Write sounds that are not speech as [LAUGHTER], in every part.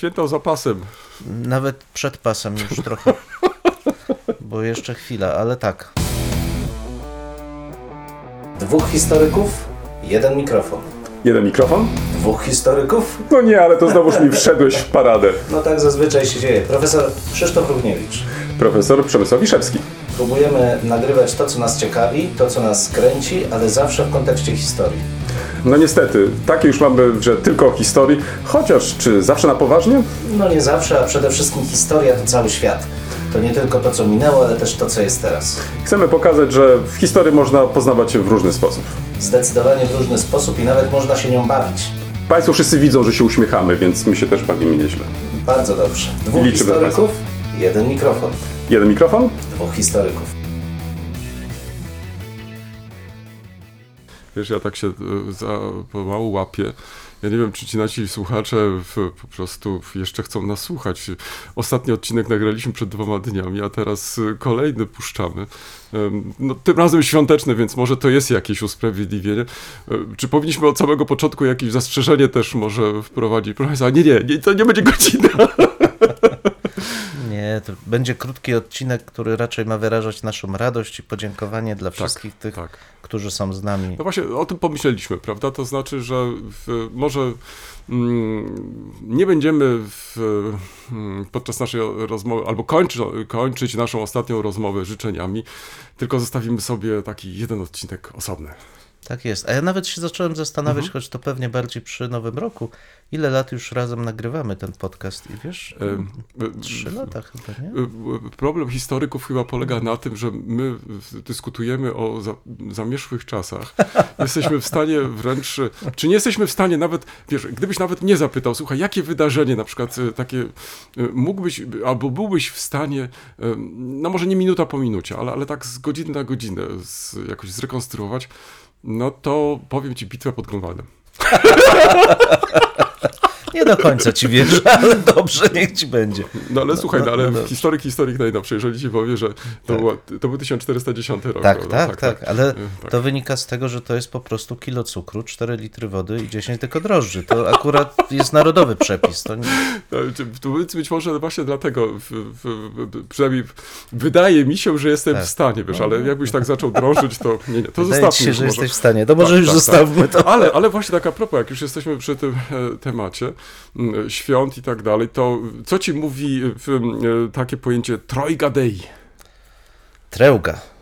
Święto za pasem. Nawet przed pasem już [LAUGHS] trochę. Bo jeszcze chwila, ale tak. Dwóch historyków, jeden mikrofon. Jeden mikrofon? Dwóch historyków? No nie, ale to znowuż mi wszedłeś w paradę. No tak zazwyczaj się dzieje. Profesor Krzysztof Równiewicz. Profesor Przemysław Wiszewski. Próbujemy nagrywać to, co nas ciekawi, to, co nas kręci, ale zawsze w kontekście historii. No niestety, takie już mamy, że tylko o historii, chociaż czy zawsze na poważnie? No nie zawsze, a przede wszystkim historia to cały świat. To nie tylko to, co minęło, ale też to, co jest teraz. Chcemy pokazać, że w historii można poznawać się w różny sposób. Zdecydowanie w różny sposób i nawet można się nią bawić. Państwo wszyscy widzą, że się uśmiechamy, więc my się też bawimy nieźle. Bardzo dobrze. Dwóch Liczymy historyków, jeden mikrofon. Jeden mikrofon? Dwóch historyków. Wiesz, ja tak się e, za pomału łapię. Ja nie wiem, czy ci nasi słuchacze w, po prostu jeszcze chcą nas słuchać. Ostatni odcinek nagraliśmy przed dwoma dniami, a teraz e, kolejny puszczamy. No, tym razem świąteczny, więc może to jest jakieś usprawiedliwienie. E, Czy powinniśmy od samego początku jakieś zastrzeżenie też może wprowadzić? Proszę Państwa, nie, nie, nie, to nie będzie godzina. [LAUGHS] Nie, to będzie krótki odcinek, który raczej ma wyrażać naszą radość i podziękowanie dla wszystkich tych, tak. którzy są z nami. No właśnie o tym pomyśleliśmy, prawda? To znaczy, że w, może mm, nie będziemy w, mm, podczas naszej rozmowy, albo kończy, kończyć naszą ostatnią rozmowę życzeniami, tylko zostawimy sobie taki jeden odcinek osobny. Tak jest. A ja nawet się zacząłem zastanawiać, Mhm. choć to pewnie bardziej przy Nowym Roku, ile lat już razem nagrywamy ten podcast. I wiesz, Em, trzy lata chyba, nie? Y, Problem historyków chyba polega na tym, że my dyskutujemy o za, zamierzchłych czasach. [LAUGHS] Jesteśmy w stanie wręcz, czy nie jesteśmy w stanie nawet, wiesz, gdybyś nawet mnie zapytał, słuchaj, jakie wydarzenie na przykład takie mógłbyś, albo byłbyś w stanie, no może nie minuta po minucie, ale, ale tak z godziny na godzinę z, jakoś zrekonstruować, no to powiem ci bitwę pod Grunwaldem. [LAUGHS] Nie do końca ci wierzę, [LAUGHS] ale dobrze, niech ci będzie. No ale słuchaj, no, no, ale no. historyk, historyk najnowszy, jeżeli ci powie, że to, Tak. była, to był 1410 rok. Tak, prawda? tak, tak, ale Y, tak. to wynika z tego, że to jest po prostu kilo cukru, 4 litry wody i 10 tylko drożdży. To akurat jest narodowy przepis. To nie... No, To być, być może właśnie dlatego, w, w, przynajmniej wydaje mi się, że jestem Tak. w stanie, wiesz, ale jakbyś tak zaczął drążyć, to nie, nie, to Wydaje zostawmy ci się, że może. jesteś w stanie. To może Tak, już tak, zostawmy to. Ale, ale właśnie tak a propos, jak już jesteśmy przy tym e, temacie świąt i tak dalej, to co ci mówi w, e, takie pojęcie trojga dei? Treuga.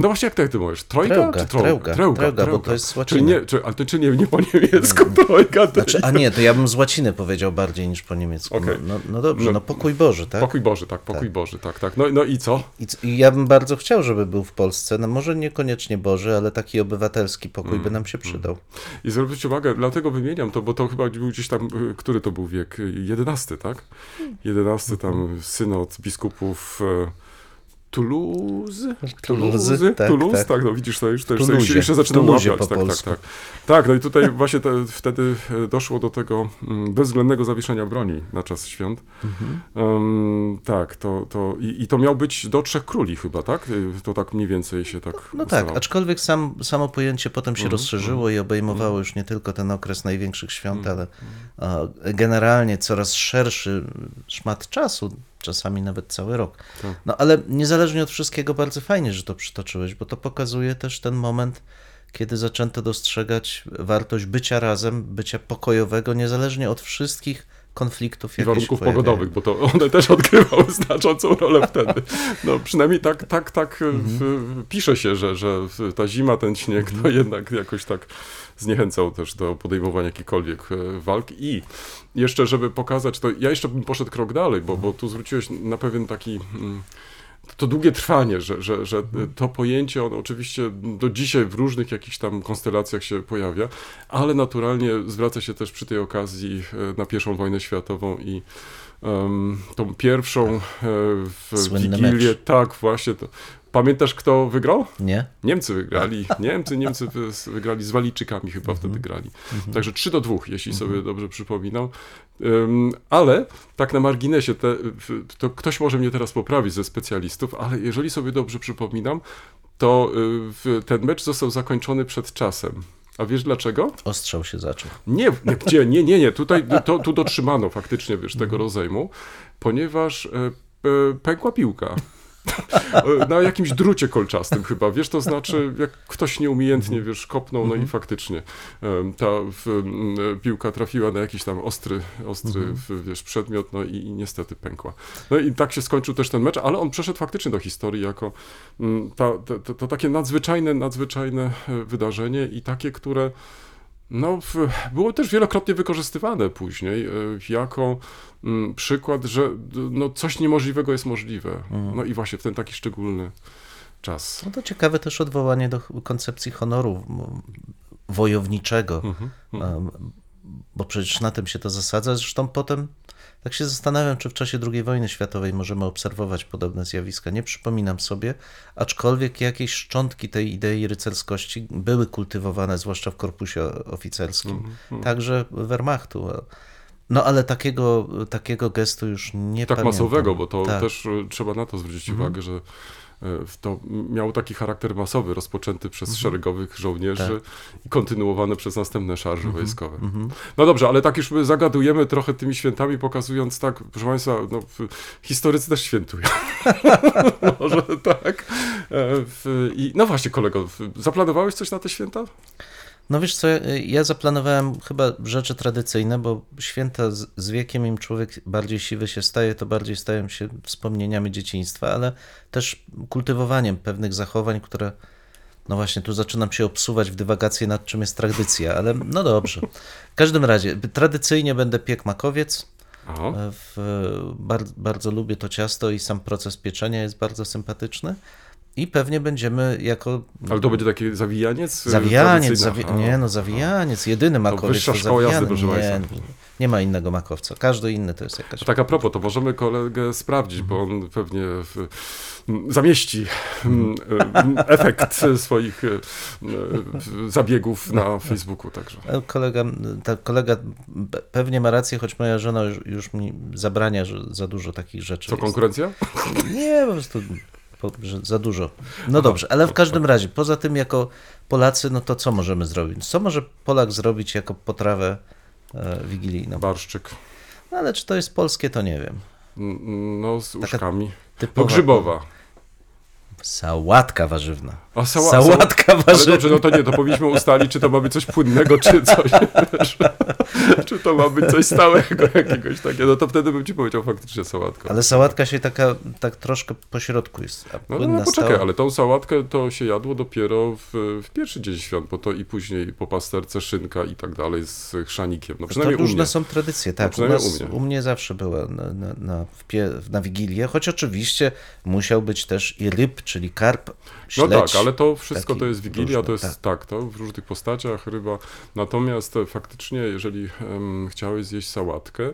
No właśnie, jak ty, jak ty mówisz? Trojga Treuga, czy treuga, treuga, bo to jest z Czyli łaciny. nie, czy, ale to czy nie, nie po niemiecku trojga dei? Znaczy, a nie, to ja bym z łaciny powiedział bardziej niż po niemiecku. No, no, no dobrze, No- no pokój Boży, tak? Pokój Boży, tak, pokój Boży, tak, tak. No, no i co? I, I ja bym bardzo chciał, żeby był w Polsce. No może niekoniecznie Boży, ale taki obywatelski pokój Mm, by nam się przydał. I zwróćcie uwagę, dlatego wymieniam to, bo to chyba był gdzieś tam, y, który to był wiek? XI, tak? XI tam synod biskupów e, Toulouse? Toulouse, tak, Toulouse, tak. tak, no widzisz, to już, to już, to Toulouse, już, już się zaczyna Toulouse łapiać, po tak, tak, tak. Tak, no i tutaj właśnie te, wtedy e, doszło do tego mm, bezwzględnego zawieszenia broni na czas świąt. Mhm. Em, tak, to, to i, i to miał być do trzech króli chyba, tak? Y, To tak mniej więcej się tak No tak, ustalało. aczkolwiek sam, samo pojęcie potem Mhm, się rozszerzyło i obejmowało już nie tylko ten okres największych świąt, Mhm, ale a, generalnie coraz szerszy szmat czasu, czasami nawet cały rok. Tak. No ale niezależnie od wszystkiego, bardzo fajnie, że to przytoczyłeś, bo to pokazuje też ten moment, kiedy zaczęto dostrzegać wartość bycia razem, bycia pokojowego, niezależnie od wszystkich konfliktów, I warunków pogodowych, bo to one też [LAUGHS] odgrywały znaczącą rolę wtedy. No przynajmniej tak, tak, tak Mhm. w, pisze się, że, że ta zima, ten śnieg Mhm. to jednak jakoś tak zniechęcał też do podejmowania jakichkolwiek e, walk i jeszcze, żeby pokazać, to ja jeszcze bym poszedł krok dalej, bo, bo tu zwróciłeś na pewien taki... to długie trwanie, że, że, że to pojęcie, ono oczywiście do dzisiaj w różnych jakichś tam konstelacjach się pojawia, ale naturalnie zwraca się też przy tej okazji e, na pierwszą wojnę światową i em, tą pierwszą e, w Słynny Wigilię. mecz. Tak, właśnie. To. Pamiętasz, kto wygrał? Nie? Niemcy wygrali. [LAUGHS] Niemcy, Niemcy wy- wygrali z Walijczykami chyba wtedy grali. Także 3 do 2, jeśli sobie dobrze przypominam. Ym, ale tak na marginesie, te, to ktoś może mnie teraz poprawić ze specjalistów, ale jeżeli sobie dobrze przypominam, to y, ten mecz został zakończony przed czasem. A wiesz dlaczego? Ostrzał się zaczął. Nie, nie, gdzie? Nie, nie, nie. Tutaj [LAUGHS] to, tu dotrzymano faktycznie, wiesz, tego rozejmu, ponieważ e, e, pękła piłka. E, [LAUGHS] Na jakimś drucie kolczastym chyba, wiesz, to znaczy jak ktoś nieumiejętnie, wiesz, kopnął, no i faktycznie em, ta w, m, piłka trafiła na jakiś tam ostry, ostry w, wiesz, przedmiot, no i, i niestety pękła. No i tak się skończył też ten mecz, ale on przeszedł faktycznie do historii jako ta, to, to, to takie nadzwyczajne, nadzwyczajne e, wydarzenie i takie, które no, było też wielokrotnie wykorzystywane później e, jako mm, przykład, że no, coś niemożliwego jest możliwe. No i właśnie w ten taki szczególny czas. No to ciekawe też odwołanie do koncepcji honoru wojowniczego, Mhm. em, bo przecież na tym się to zasadza. Zresztą potem tak się zastanawiam, czy w czasie II wojny światowej możemy obserwować podobne zjawiska. Nie przypominam sobie, aczkolwiek jakieś szczątki tej idei rycerskości były kultywowane, zwłaszcza w korpusie oficerskim, Mhm. także Wehrmachtu. No ale takiego, takiego gestu już nie Tak pamiętam. masowego, bo to Tak. też e, trzeba na to zwrócić uwagę, że to miało taki charakter masowy, rozpoczęty przez szeregowych żołnierzy i kontynuowany przez następne szarże wojskowe. No dobrze, ale tak już my zagadujemy trochę tymi świętami, pokazując tak, proszę Państwa, no, historycy też świętują. [LAUGHS] Może tak. E, I, no właśnie, kolego, zaplanowałeś coś na te święta? No wiesz co, ja zaplanowałem chyba rzeczy tradycyjne, bo święta z, z wiekiem im człowiek bardziej siwy się staje, to bardziej stają się wspomnieniami dzieciństwa, ale też kultywowaniem pewnych zachowań, które no właśnie tu zaczynam się obsuwać w dywagację nad czym jest tradycja, ale no dobrze. W każdym razie, tradycyjnie będę piekł makowiec, w, bardzo, bardzo lubię to ciasto i sam proces pieczenia jest bardzo sympatyczny i pewnie będziemy jako Ale to będzie takie zawijaniec? e, Zawijaniec, zawi- nie no zawijaniec, jedyny makowiec wyższa to szkoła jazdy, proszę nie, nie, ma innego makowca, każdy inny to jest jakaś... Tak a propos, to możemy kolegę sprawdzić, bo on pewnie w, zamieści e, efekt swoich e, zabiegów na Facebooku także. Kolega, ta kolega pe- pewnie ma rację, choć moja żona już, już mi zabrania, za dużo takich rzeczy Co, jest. konkurencja? Nie, po prostu że za dużo. No dobrze, ale w każdym razie, poza tym jako Polacy, no to co możemy zrobić? Co może Polak zrobić jako potrawę e, wigilijną? Barszczyk. No, ale czy to jest polskie, to nie wiem. N- No, z uszkami. No, Typowa grzybowa. Sałatka warzywna. Sała, Sałatka Ale warzywna. dobrze, no to nie, to powinniśmy ustalić, czy to ma być coś płynnego, czy coś, czy to ma być coś stałego jakiegoś takiego, no to wtedy bym ci powiedział faktycznie sałatka. Ale sałatka się taka, tak troszkę po środku jest. A No, no, no poczekaj, stała- ale tą sałatkę to się jadło dopiero w, w pierwszy dzień świąt, bo to i później po pasterce szynka i tak dalej z chrzanikiem. No To przynajmniej u różne są tradycje, tak. u, przynajmniej nas, u mnie. u mnie zawsze była na, na, na, na Wigilię, choć oczywiście musiał być też i ryb, czyli karp, No śledź. tak, ale to wszystko to jest Wigilia, to jest tak. tak. to w różnych postaciach ryba. Natomiast e, faktycznie, jeżeli em, chciałeś zjeść sałatkę,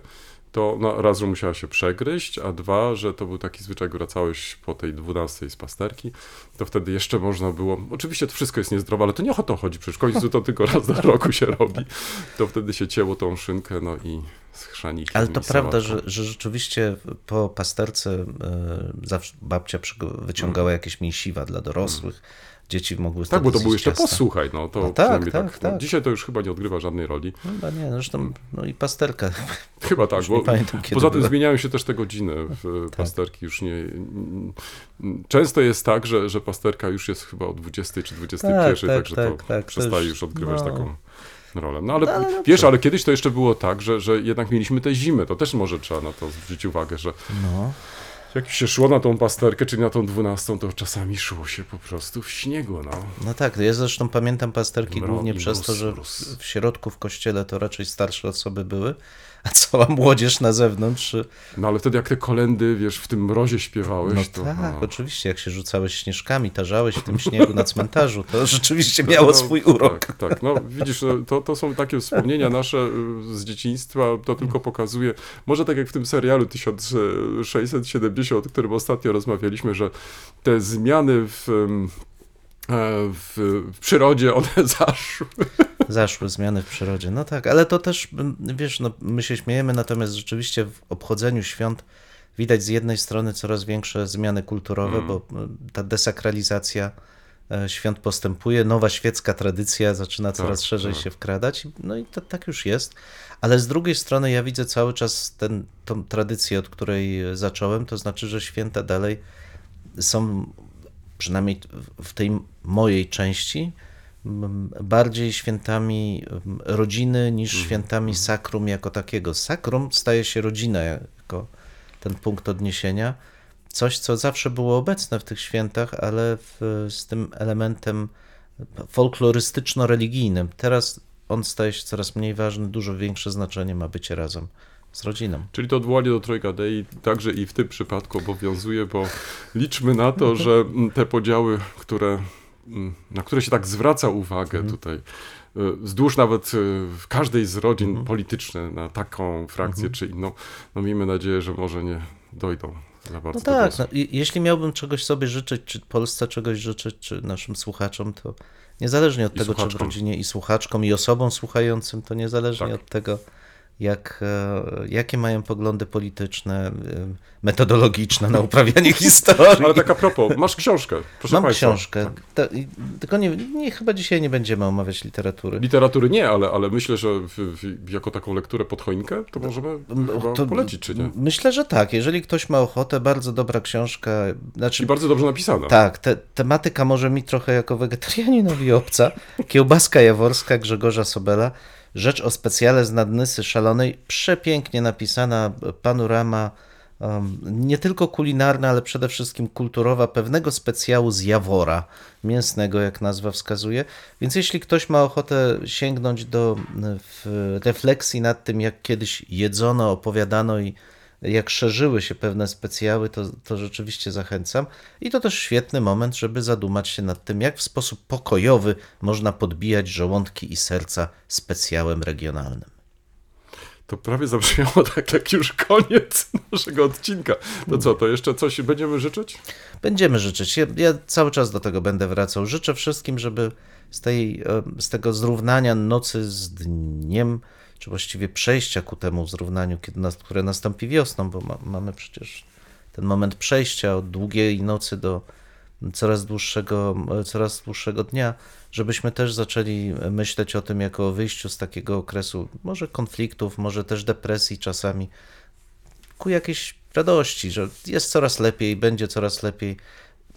to no, raz, że musiała się przegryźć, a dwa, że to był taki zwyczaj, jak wracałeś po tej 12 z pasterki, to wtedy jeszcze można było, oczywiście to wszystko jest niezdrowe, ale to nie o to chodzi, przecież w końcu to tylko raz do [LAUGHS] roku się robi, to wtedy się cięło tą szynkę, no i z chrzanikiem Ale to prawda, że, że rzeczywiście po pasterce e, zawsze babcia wyciągała jakieś mięsiwa dla dorosłych. Dzieci mogły Mm. Tak, bo to był jeszcze ciasta. posłuchaj, no to No tak, przynajmniej tak, tak. No, tak. dzisiaj to już chyba nie odgrywa żadnej roli. No Chyba nie, zresztą no i pasterka. [LAUGHS] Chyba tak, bo pamiętam, poza tym była. zmieniają się też te godziny w Tak. pasterki już nie... Często jest tak, że, że pasterka już jest chyba o 20 czy 21, Tak, tak, także tak, to tak, to przestaje już- już odgrywać no. taką rolę. No ale, No, ale dobrze. wiesz, ale kiedyś to jeszcze było tak, że, że jednak mieliśmy tę zimę, to też może trzeba na to zwrócić uwagę, że No. jak się szło na tą pasterkę, czyli na tą 12, to czasami szło się po prostu w śniegu, no. No tak, ja zresztą pamiętam pasterki Mro- głównie przez to, że w środku w kościele to raczej starsze osoby były, a cała młodzież na zewnątrz. No ale wtedy jak te kolendy, wiesz, w tym mrozie śpiewałeś, No to... tak, no. oczywiście, jak się rzucałeś śnieżkami, tarzałeś w tym śniegu na cmentarzu, to [LAUGHS] rzeczywiście miało No, swój urok. Tak, tak. No widzisz, no, to, to są takie wspomnienia nasze y, z dzieciństwa, to tylko pokazuje, może tak jak w tym serialu 1670, o którym ostatnio rozmawialiśmy, że te zmiany w, e, w, w przyrodzie, one [LAUGHS] zaszły. Zaszły zmiany w przyrodzie. No tak, ale to też, wiesz, no, my się śmiejemy, natomiast rzeczywiście w obchodzeniu świąt widać z jednej strony coraz większe zmiany kulturowe, Mm. bo ta desakralizacja e, świąt postępuje, nowa świecka tradycja zaczyna coraz Tak, szerzej tak. się wkradać. No i to, tak już jest. Ale z drugiej strony ja widzę cały czas ten, tą tradycję, od której zacząłem, to znaczy, że święta dalej są, przynajmniej w- tej mojej części, bardziej świętami rodziny niż świętami sakrum jako takiego. Sakrum staje się rodzina jako ten punkt odniesienia. Coś, co zawsze było obecne w tych świętach, ale w, z tym elementem folklorystyczno-religijnym. Teraz on staje się coraz mniej ważny, dużo większe znaczenie ma bycie razem z rodziną. Czyli to odwołanie do Trojga Dei także i w tym przypadku obowiązuje, bo liczmy na to, [LAUGHS] że te podziały, które, na które się tak zwraca uwagę tutaj, y, wzdłuż nawet y, w każdej z rodzin polityczne na taką frakcję czy inną, no miejmy nadzieję, że może nie dojdą za bardzo No do tak, no, i- jeśli miałbym czegoś sobie życzyć, czy Polsce czegoś życzyć, czy naszym słuchaczom, to niezależnie od I tego, czy w rodzinie i słuchaczkom, i osobom słuchającym, to niezależnie Tak. od tego, jak, e, jakie mają poglądy polityczne, e, metodologiczne na uprawianie [LAUGHS] historii. Ale tak a propos, masz książkę, proszę Mam Państwa. książkę, Ta- i- tylko nie, nie, chyba dzisiaj nie będziemy omawiać literatury. Literatury nie, ale, ale myślę, że w, w, jako taką lekturę pod choinkę to możemy To- polecić, czy nie? Myślę, że tak. Jeżeli ktoś ma ochotę, bardzo dobra książka. Znaczy, I bardzo dobrze napisana. Tak, te, tematyka może mi trochę jako wegetarianinowi obca. [LAUGHS] Kiełbaska jaworska Grzegorza Sobela. Rzecz o specjale z Nadnysy Szalonej. Przepięknie napisana panorama, nie tylko kulinarna, ale przede wszystkim kulturowa, pewnego specjału z Jawora, mięsnego, jak nazwa wskazuje. Więc jeśli ktoś ma ochotę sięgnąć do refleksji nad tym, jak kiedyś jedzono, opowiadano i jak szerzyły się pewne specjały, to, to rzeczywiście zachęcam. I to też świetny moment, żeby zadumać się nad tym, jak w sposób pokojowy można podbijać żołądki i serca specjałem regionalnym. To prawie zabrzmiało [LAUGHS] tak jak już koniec naszego odcinka. To co, to jeszcze coś będziemy życzyć? Będziemy życzyć. Ja, ja cały czas do tego będę wracał. Życzę wszystkim, żeby z, tej, e, z tego zrównania nocy z dniem, czy właściwie przejścia ku temu zrównaniu, kiedy nas, które nastąpi wiosną, bo ma, mamy przecież ten moment przejścia od długiej nocy do coraz dłuższego, coraz dłuższego dnia, żebyśmy też zaczęli myśleć o tym jako o wyjściu z takiego okresu, może konfliktów, może też depresji czasami, ku jakiejś radości, że jest coraz lepiej, będzie coraz lepiej.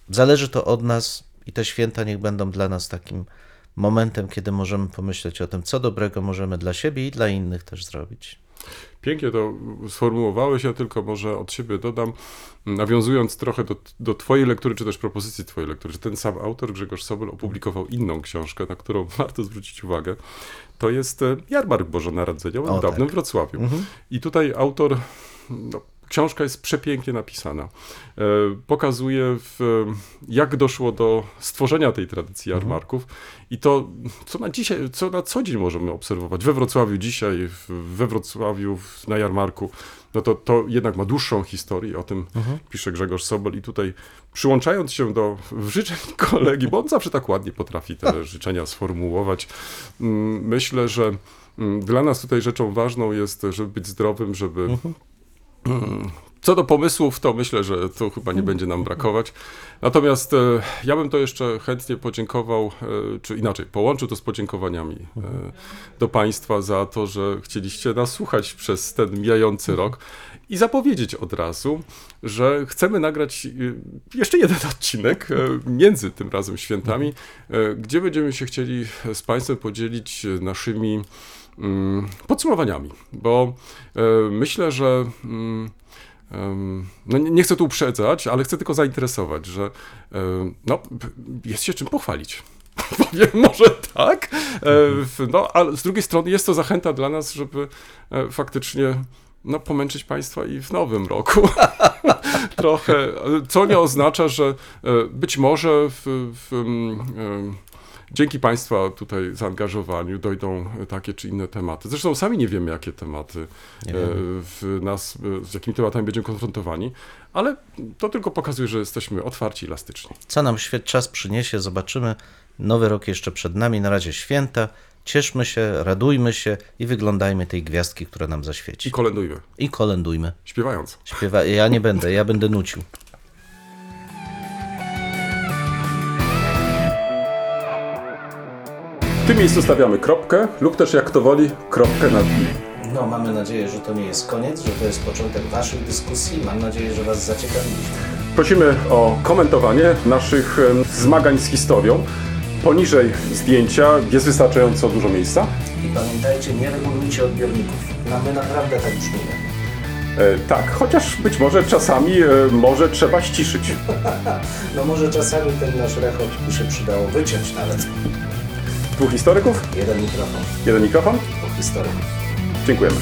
Zależy to od nas i te święta niech będą dla nas takim momentem, kiedy możemy pomyśleć o tym, co dobrego możemy dla siebie i dla innych też zrobić. Pięknie to sformułowałeś, ja tylko może od siebie dodam, nawiązując trochę do, do twojej lektury, czy też propozycji twojej lektury, że ten sam autor, Grzegorz Sobel, opublikował inną książkę, na którą [LAUGHS] warto zwrócić uwagę. To jest e, Jarmark Bożonarodzeniowy O, w dawnym tak. Wrocławiu. I tutaj autor, no, książka jest przepięknie napisana. E, pokazuje, w, jak doszło do stworzenia tej tradycji jarmarków. I to, co na dzisiaj, co na co dzień możemy obserwować. We Wrocławiu dzisiaj, we Wrocławiu na jarmarku, no to, to jednak ma dłuższą historię, o tym pisze Grzegorz Sobol. I tutaj przyłączając się do [LAUGHS] życzeń kolegi, bo on zawsze tak ładnie potrafi te [LAUGHS] życzenia sformułować, mm, myślę, że mm, dla nas tutaj rzeczą ważną jest, żeby być zdrowym, żeby Mm, Co do pomysłów, to myślę, że to chyba nie będzie nam brakować. Natomiast e, ja bym to jeszcze chętnie podziękował, e, czy inaczej, połączył to z podziękowaniami e, do Państwa za to, że chcieliście nas słuchać przez ten mijający rok i zapowiedzieć od razu, że chcemy nagrać e, jeszcze jeden [LAUGHS] odcinek e, między tym razem świętami, e, gdzie będziemy się chcieli z Państwem podzielić naszymi mm, podsumowaniami, bo e, myślę, że mm, no nie, chcę tu uprzedzać, ale chcę tylko zainteresować, że no, jest się czym pochwalić. [LAUGHS] Powiem może tak, no, ale z drugiej strony jest to zachęta dla nas, żeby faktycznie no, pomęczyć Państwa i w nowym roku. [LAUGHS] Trochę, co nie oznacza, że e, być może w, w, mm, em, dzięki Państwa tutaj zaangażowaniu dojdą takie czy inne tematy. Zresztą sami nie wiemy, jakie tematy e, w nas, e, z jakimi tematami będziemy konfrontowani, ale to tylko pokazuje, że jesteśmy otwarci i elastyczni. Co nam świat czas przyniesie, zobaczymy. Nowy rok jeszcze przed nami, na razie święta. Cieszmy się, radujmy się i wyglądajmy tej gwiazdki, która nam I zaświeci. kolendujmy, I kolendujmy. śpiewając. Śpiewa... Ja nie będę, ja będę nucił. W tym miejscu stawiamy kropkę lub też jak to woli, kropkę nad i. No, mamy nadzieję, że to nie jest koniec, że to jest początek Waszych dyskusji. Mam nadzieję, że Was zaciekawiliśmy. Prosimy o komentowanie naszych zmagań z historią. Poniżej zdjęcia jest wystarczająco dużo miejsca. I pamiętajcie, nie regulujcie odbiorników. No, my naprawdę tak brzmimy. E, tak, chociaż być może czasami e, może trzeba ściszyć. [LAUGHS] No może czasami ten nasz rechot by się przydało wyciąć nawet. Dwóch historyków, Jeden mikrofon, jeden mikrofon. po historii. Dziękujemy.